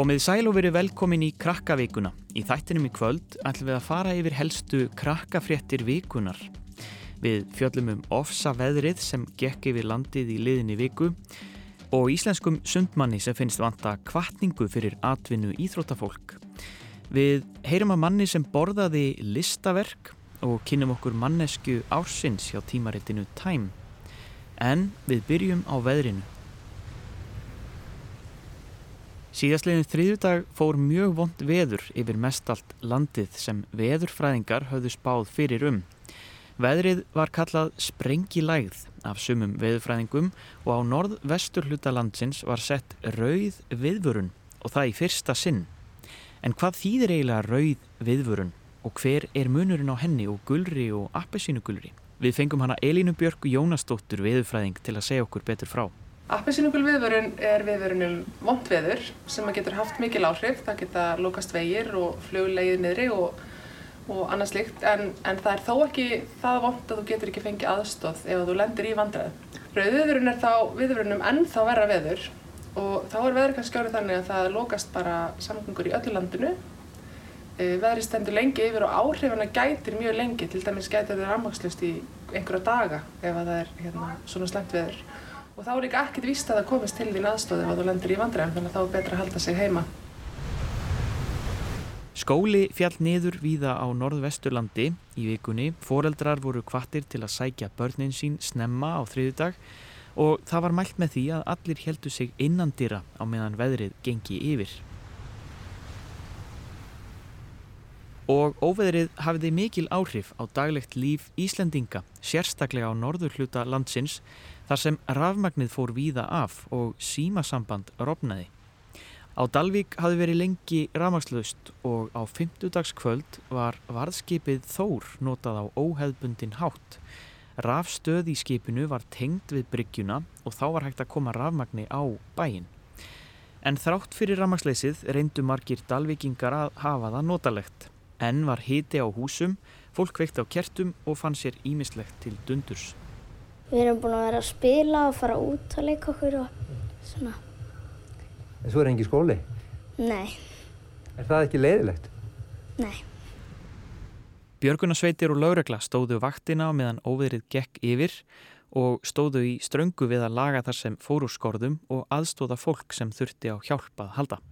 Komið sæl og verið velkomin í krakkavíkuna. Í þættinum í kvöld ætlum við að fara yfir helstu krakkafréttir vikunar. Við fjöllum um ofsa veðrið sem gekk yfir landið í liðinni viku og íslenskum sundmanni sem finnst vanta kvartningu fyrir atvinnu íþróttafólk. Við heyrum að manni sem borðaði listaverk og kynum okkur mannesku ársins hjá tímaritinu Time. En við byrjum á veðrinu. Síðastlegin þriðudag fór mjög vond veður yfir mestalt landið sem veðurfræðingar höfðu spáð fyrir um. Veðrið var kallað sprengilægð af sumum veðurfræðingum og á norð-vestur hluta landsins var sett rauð viðvörun og það í fyrsta sinn. En hvað þýðir eiginlega rauð viðvörun og hver er munurinn á henni og gulri og appesínugulri? Við fengum hana Elínu Björg Jónasdóttur veðurfræðing til að segja okkur betur frá. Appelsínugul viðvörun er viðvörun um vond veður sem getur haft mikil áhrif. Það geta lókast vegir og fluglegið niðri og, og annað slikt en, en það er þó ekki það vond að þú getur ekki fengið aðstóð ef þú lendir í vandræðu. Rauðviðvörun er þá viðvörun um ennþá verra veður og þá er veður kannski árið þannig að það lókast bara samgöngur í öllu landinu. E, veðri stendur lengi yfir og áhrifana gætir mjög lengi, til dæmis gætir það rammakslust í einhverja daga ef það er hérna, svona slemt veður. Og þá er líka ekkert víst að það komist til þín aðstóði ef þú lendir í vandræðum þannig að þá er betra að halda sig heima. Skóli fjall niður víða á norðvesturlandi í vikunni. Fóreldrar voru kvattir til að sækja börnin sín snemma á þriðudag og það var mælt með því að allir heldu sig innandýra á meðan veðrið gengi yfir. Og óveðrið hafiði mikil áhrif á daglegt líf Íslendinga, sérstaklega á norður hluta landsins þar sem rafmagnið fór víða af og símasamband rofnaði. Á Dalvík hafi verið lengi rafmagslaust og á fymtudagskvöld var varðskipið Þór notað á óheðbundin hátt. Rafstöð í skipinu var tengd við bryggjuna og þá var hægt að koma rafmagni á bæin. En þrátt fyrir rafmagsleysið reyndu margir dalvíkingar að hafa það notalegt. En var hiti á húsum, fólk veikt á kertum og fann sér ímislegt til dundurs. Við erum búin að vera að spila og fara út að leika okkur og svona. En svo er engi skóli? Nei. Er það ekki leiðilegt? Nei. Björgunarsveitir og laurugla stóðu vaktina meðan óveðrið gekk yfir og stóðu í ströngu við að laga þar sem fóru skorðum og aðstóða fólk sem þurfti á hjálpað halda.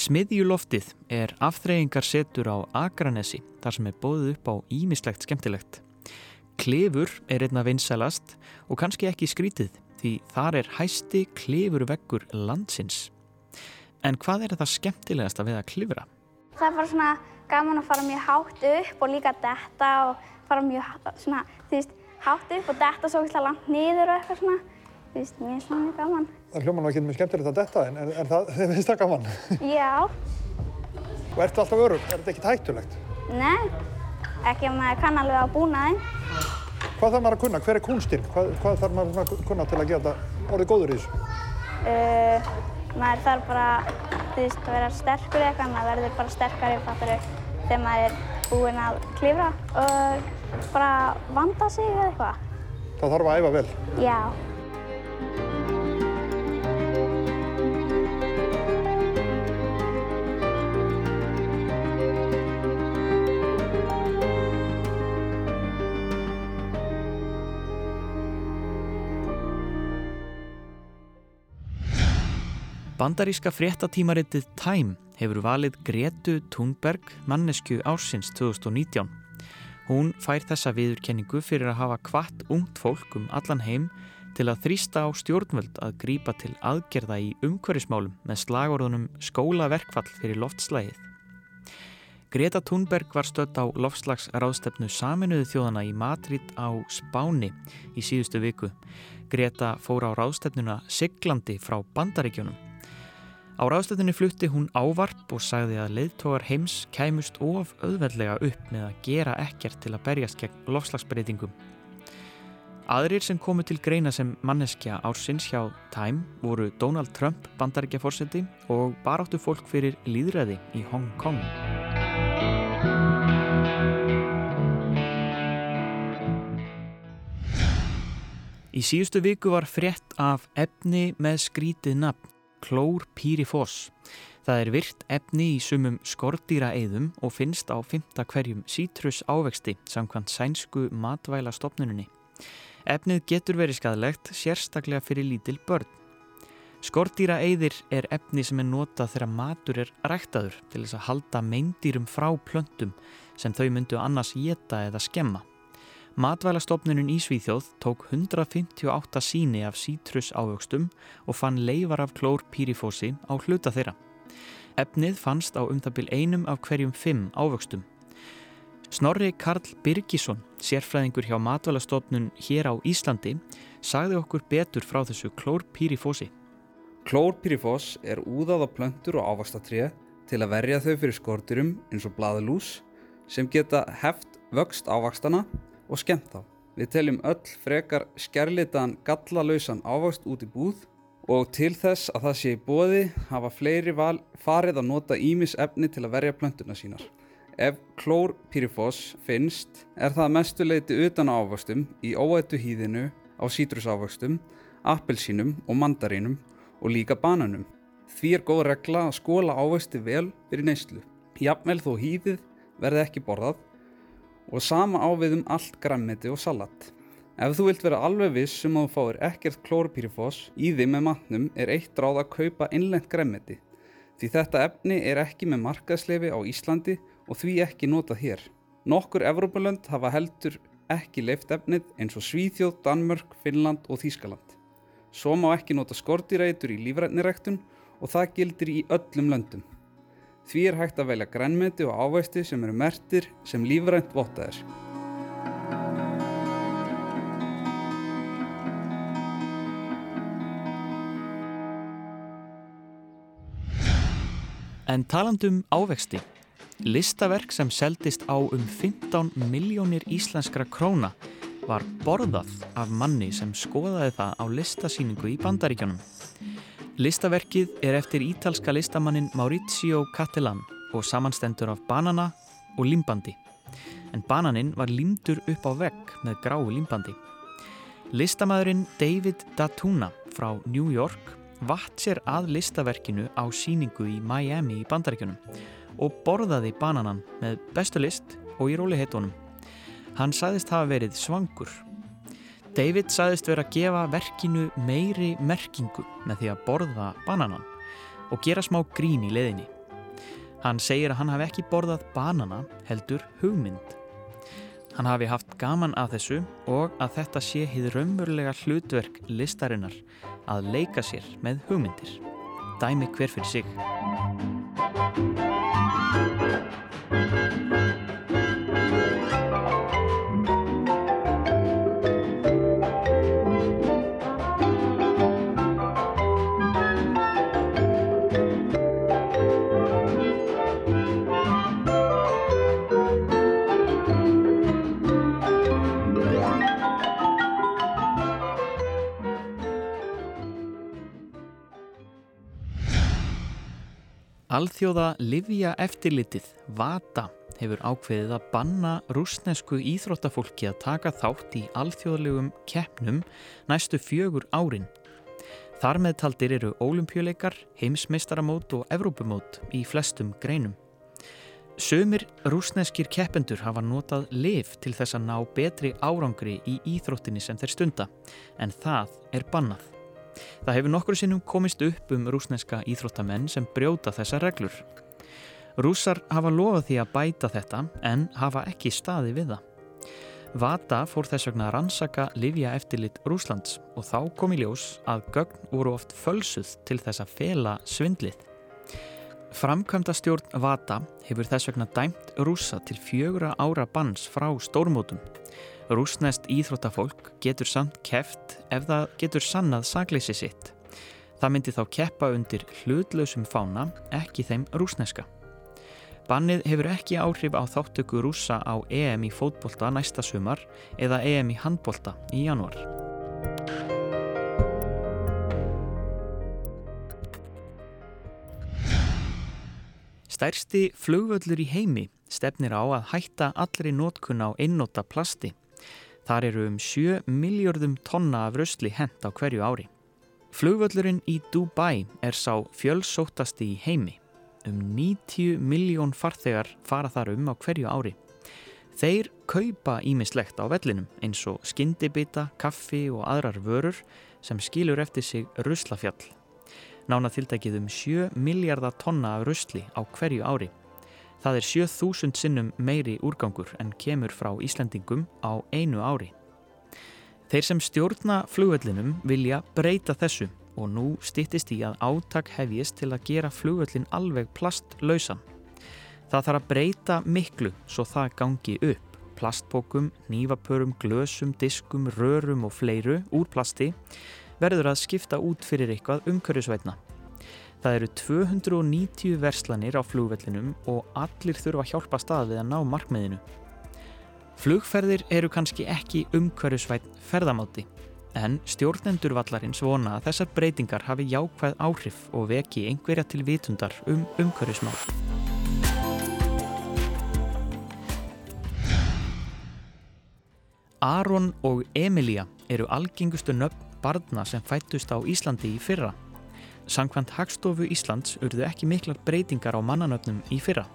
Smiðjuloftið er afþreyingar setur á Akranesi þar sem er bóðið upp á ímislegt skemmtilegt. Klefur er einna vinsælast og kannski ekki skrítið því þar er hæsti klefurveggur landsins. En hvað er það skemmtilegast að við að klifra? Það er bara svona gaman að fara mjög hátt upp og líka detta og fara mjög svona, veist, hátt upp og detta svo ekki langt niður og eitthvað svona. Þú veist, mér er svona mjög gaman. Það hljóma nú ekki mjög skemmtilegt að detta en er það, þið finnst það gaman? Já. Og ertu alltaf örug? Er þetta ekkert hættulegt? Nei ekki að maður kann alveg á búnaðinn. Hvað þarf maður að kunna? Hver er kunstinn? Hvað, hvað þarf maður að kunna til að geta orðið góður í þessu? Uh, maður þarf bara, þú veist, að vera sterkur eitthvað, maður verður bara sterkari fattur þegar maður er búinn að klifra og bara vanda sig eða eitthvað. Það þarf að æfa vel? Já. Bandaríska fréttatímaritið Time hefur valið Gretu Thunberg mannesku ársins 2019. Hún fær þessa viðurkenningu fyrir að hafa kvart ungt fólk um allan heim til að þrýsta á stjórnvöld að grýpa til aðgerða í umhverfismálum með slagorðunum skólaverkfall fyrir loftslægið. Greta Thunberg var stött á loftslagsráðstefnu saminuðu þjóðana í Madrid á Spáni í síðustu viku. Greta fór á ráðstefnuna Siglandi frá Bandaríkjónum. Á ráðstöðinni flutti hún ávarp og sagði að leiðtógar heims kæmust of auðveldlega upp með að gera ekkert til að berjast gegn lofslagsbreytingum. Aðrir sem komu til greina sem manneskja ársins hjá Time voru Donald Trump bandaríkjaforseti og baráttu fólk fyrir líðræði í Hong Kong. Í síðustu viku var frétt af efni með skrítið nafn klórpýrifós. Það er virt efni í sumum skordýra eðum og finnst á fymta hverjum sítrus ávexti samkvæmt sænsku matvæla stopnunni. Efnið getur verið skadlegt sérstaklega fyrir lítil börn. Skordýra eðir er efni sem er notað þegar matur er ræktaður til þess að halda meindýrum frá plöntum sem þau myndu annars geta eða skemma. Matvælastofnunum í Svíþjóð tók 158 síni af sítrus ávöxtum og fann leifar af klór pýrifósi á hluta þeirra. Efnið fannst á umtabil einum af hverjum fimm ávöxtum. Snorri Karl Birgisson, sérfræðingur hjá matvælastofnun hér á Íslandi, sagði okkur betur frá þessu klór pýrifósi. Klórpýrifos er úðað á plöntur og ávastatrið til að verja þau fyrir skorturum eins og blaðlús sem geta heft vöxt ávakstana og skemmt þá. Við teljum öll frekar skærlitaðan gallalausan ávakst út í búð og til þess að það sé í bóði hafa fleiri val farið að nota ímis efni til að verja plöntuna sínar. Ef klórpýrifos finnst er það mestuleiti utan ávastum í óættu hýðinu á sítrusávastum, appelsínum og mandarínum og líka bananum. Því er góð regla að skóla ávexti vel fyrir neyslu. Jafnvel þó hýðið verði ekki borðað og sama ávið um allt grammeti og salat. Ef þú vilt vera alveg viss sem um að þú fáir ekkert klórpýrifós í því með matnum er eitt ráð að kaupa innlent grammeti. Því þetta efni er ekki með markaðsleifi á Íslandi og því ekki notað hér. Nokkur Evrópulönd hafa heldur ekki leift efnið eins og Svíþjóð, Danmörk, Finnland og Þýskaland. Svo má ekki nota skortirætur í lífrætnirektun og það gildir í öllum löndum. Því er hægt að velja grænmeti og ávæsti sem eru mertir sem lífrænt vottaðir. En talandum ávexti, listaverk sem seldist á um 15 miljónir íslenskra króna var borðað af manni sem skoðaði það á listasýningu í bandaríkjónum. Listaverkið er eftir ítalska listamannin Maurizio Cattelan og samanstendur af banana og limbandi. En bananinn var limdur upp á vegg með gráu limbandi. Listamæðurinn David Datuna frá New York vatt sér að listaverkinu á síningu í Miami í bandaríkjónum og borðaði bananan með bestu list og í róli heitónum. Hann saðist hafa verið svangur. David saðist vera að gefa verkinu meiri merkingu með því að borða bananan og gera smá grín í leðinni. Hann segir að hann hafi ekki borðað banana heldur hugmynd. Hann hafi haft gaman að þessu og að þetta sé hið raunverulega hlutverk listarinnar að leika sér með hugmyndir. Dæmi hver fyrir sig. Alþjóða Livja eftirlitið, VATA, hefur ákveðið að banna rúsnesku íþróttafólki að taka þátt í alþjóðlegum keppnum næstu fjögur árin. Þar með taldir eru ólimpjuleikar, heimsmeistaramót og evrópumót í flestum greinum. Sumir rúsneskir keppendur hafa notað liv til þess að ná betri árangri í íþróttinni sem þeir stunda, en það er bannað. Það hefur nokkur sinnum komist upp um rúsneska íþróttamenn sem brjóta þessa reglur. Rúsar hafa lofað því að bæta þetta en hafa ekki staði við það. Vata fór þess vegna að rannsaka Livja eftirlit Rúslands og þá kom í ljós að gögn voru oft fölsuð til þess að fela svindlið. Framkvæmda stjórn Vata hefur þess vegna dæmt rúsa til fjögra ára banns frá stórmótum Rúsnest íþróttafólk getur samt keft ef það getur sannað sagleysi sitt. Það myndi þá keppa undir hlutlausum fána, ekki þeim rúsneska. Bannið hefur ekki áhrif á þáttöku rúsa á EM í fótbolta næsta sumar eða EM í handbolta í januar. Stærsti flugvöllur í heimi stefnir á að hætta allri nótkun á einnóta plasti Þar eru um 7 miljardum tonna af röstli hent á hverju ári. Flugvöllurinn í Dubai er sá fjölsóttasti í heimi. Um 90 miljón farþegar fara þar um á hverju ári. Þeir kaupa ímislegt á vellinum eins og skyndibita, kaffi og aðrar vörur sem skilur eftir sig ruslafjall. Nána tiltækið um 7 miljardar tonna af rusli á hverju ári. Það er 7000 sinnum meiri úrgangur en kemur frá Íslandingum á einu ári. Þeir sem stjórna flugvellinum vilja breyta þessu og nú stýttist í að átak hefjist til að gera flugvellin alveg plastlausan. Það þarf að breyta miklu svo það gangi upp. Plastbókum, nývapörum, glösum, diskum, rörum og fleiru úr plasti verður að skipta út fyrir eitthvað umhverjusveitna. Það eru 290 verslanir á flugvellinum og allir þurfa að hjálpa stað við að ná markmiðinu. Flugferðir eru kannski ekki umhverjusveitn ferðamáti en stjórnendur vallarins vona að þessar breytingar hafi jákvæð áhrif og veki einhverja til vitundar um umhverjusmál. Aron og Emilia eru algengustu nöfn barna sem fættust á Íslandi í fyrra. Sankvæmt Hagstofu Íslands urðu ekki miklar breytingar á mannanöfnum í fyrra.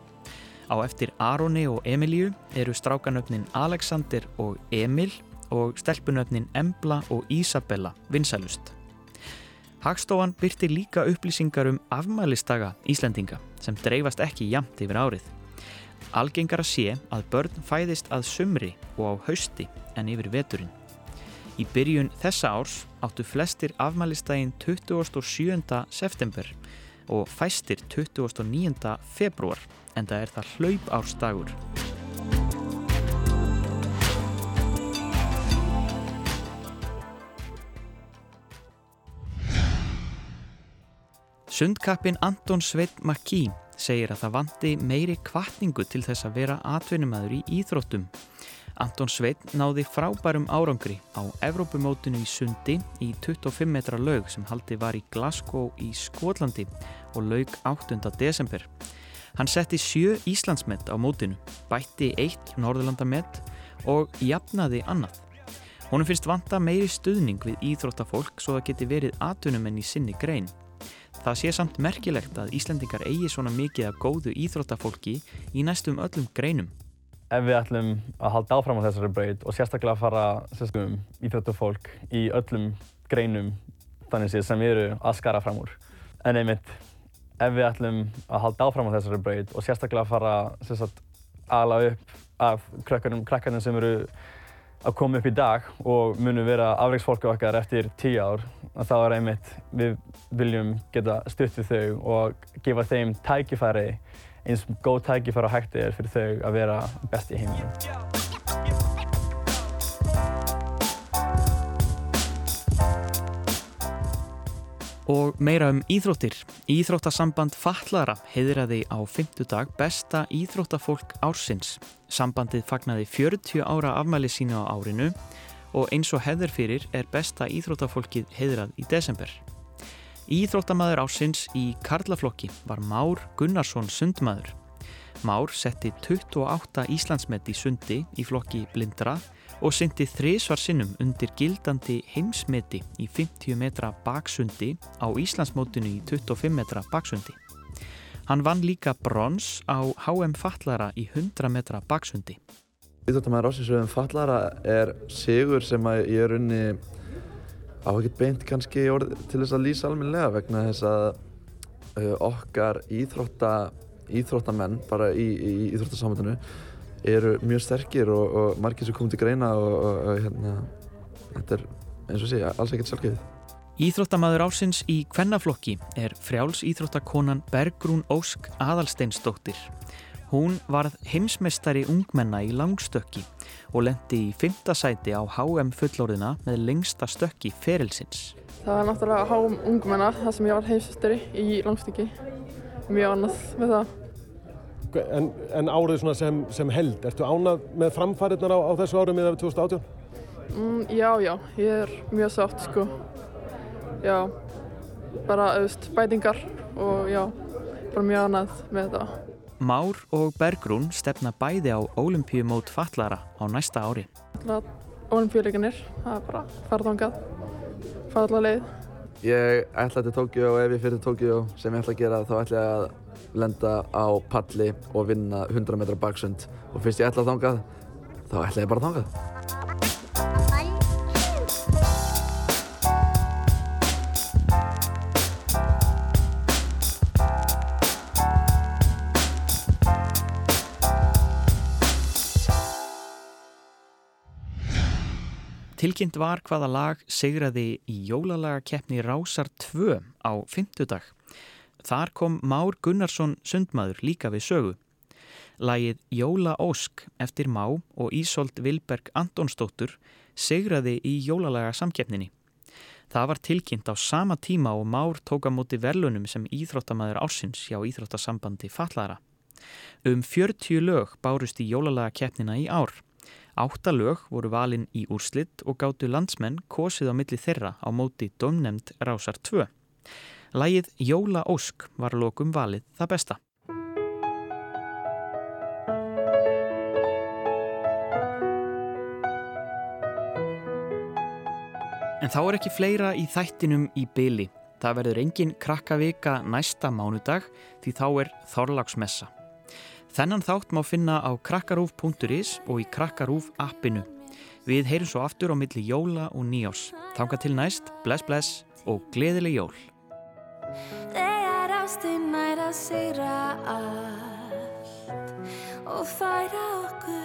Á eftir Aroni og Emilju eru strákanöfnin Alexander og Emil og stelpunöfnin Embla og Isabella vinsælust. Hagstofan byrti líka upplýsingar um afmælistaga Íslandinga sem dreifast ekki jamt yfir árið. Algengar að sé að börn fæðist að sumri og á hausti en yfir veturinn. Í byrjun þessa árs áttu flestir afmælistægin 27. september og fæstir 29. februar en það er það hlaup ársdagur. Sundkappin Anton Sveit Makí segir að það vandi meiri kvartningu til þess að vera atvinnumæður í íþróttum Anton Sveit náði frábærum árangri á Evrópumótinu í sundi í 25 metra laug sem haldi var í Glasgow í Skotlandi og laug 8. desember. Hann setti sjö Íslandsmet á mótinu, bætti eitt Norðurlandamett og jafnaði annað. Honum finnst vanta meiri stuðning við íþróttafólk svo það geti verið atvinnumenn í sinni grein. Það sé samt merkilegt að Íslandingar eigi svona mikið af góðu íþróttafólki í næstum öllum greinum ef við ætlum að halda áfram á þessari braut og sérstaklega að fara sérstaklega um íþjóttufólk í öllum greinum þannig séð sem eru að skara fram úr. En einmitt, ef við ætlum að halda áfram á þessari braut og sérstaklega að fara sérstaklega aðla upp af krakkarnir sem eru að koma upp í dag og munu vera afreiksfólku okkar eftir tíu ár þá er einmitt við viljum geta stutt við þau og gefa þeim tækifæri eins góð tækifæri og hægt er fyrir þau að vera best í heiminum. Og meira um íþróttir. Íþróttasamband Fallara heiðraði á fymtudag besta íþróttafólk ársins. Sambandið fagnaði 40 ára afmæli sínu á árinu og eins og hefður fyrir er besta íþróttafólkið heiðrað í desember. Íþróttamæður ásins í Karlaflokki var Már Gunnarsson sundmaður. Már setti 28 Íslandsmet í sundi í flokki blindra og syndi þrísvar sinnum undir gildandi heimsmeti í 50 metra baksundi á Íslandsmótinu í 25 metra baksundi. Hann vann líka brons á HM Fallara í 100 metra baksundi. Íþróttamæður ásins um Fallara er sigur sem ég er unni á ekkert beint kannski orð til þess að lýsa almenlega vegna þess að uh, okkar íþrótta, íþróttamenn bara í, í íþróttasamhættinu eru mjög sterkir og, og margir sem kom til greina og, og, og hérna, þetta er eins og sé alls ekkert sjálfgeðið. Íþróttamaður ásins í kvennaflokki er frjáls íþróttakonan Bergrún Ósk Adalsteinsdóttir. Hún varð heimsmeistari ungmenna í langstökki og lendi í fymta sæti á HM fullorðina með lengsta stökki ferilsins. Það var náttúrulega HM ungmenna þar sem ég var heimsmeistari í langstökki. Mjög ánað með það. En, en árið sem, sem held, ertu ánað með framfæriðnar á, á þessu ári miðað við 2018? Mm, já, já, ég er mjög sátt sko. Já, bara auðvist bætingar og já, bara mjög ánað með það. Már og Bergrún stefna bæði á ólimpíumót fallara á næsta ári. Ólimpíuleikinir, það er bara farðangað, farðala leið. Ég ætla til Tókjó og ef ég fyrir Tókjó sem ég ætla að gera þá ætla ég að lenda á palli og vinna 100 metra baksund og fyrst ég ætla að þangað þá ætla ég bara að þangað. Tilkynnt var hvaða lag sigraði í jólalagakeppni Rásar 2 á fymtudag. Þar kom Már Gunnarsson sundmaður líka við sögu. Lagið Jóla Ósk eftir Má og Ísolt Vilberg Antonsdóttur sigraði í jólalaga samkeppninni. Það var tilkynnt á sama tíma og Már tók á móti verlunum sem íþróttamæður ársins hjá Íþróttasambandi Fallara. Um 40 lög bárust í jólalaga keppnina í ár. Átta lög voru valin í úrslitt og gáttu landsmenn kosið á milli þeirra á móti domnemnd Rásar 2. Lægið Jóla Ósk var lokum valið það besta. En þá er ekki fleira í þættinum í byli. Það verður engin krakkavika næsta mánudag því þá er Þorlagsmessa. Þennan þátt má finna á krakkarúf.is og í krakkarúf appinu. Við heyrum svo aftur á milli jóla og nýjás. Þánga til næst, bless bless og gleðileg jól. Þegar ástinn nær að sigra allt og færa okkur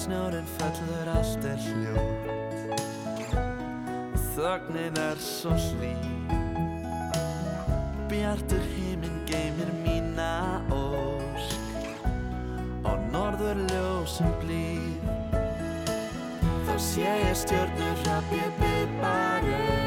Þegar snjórinn fellur allt er hljótt. Þögnin er svo hlý. Bjartur himinn geymir mína ósk. Og norður ljósum blíð. Þá sé ég stjörnur hrapp ég byrð bara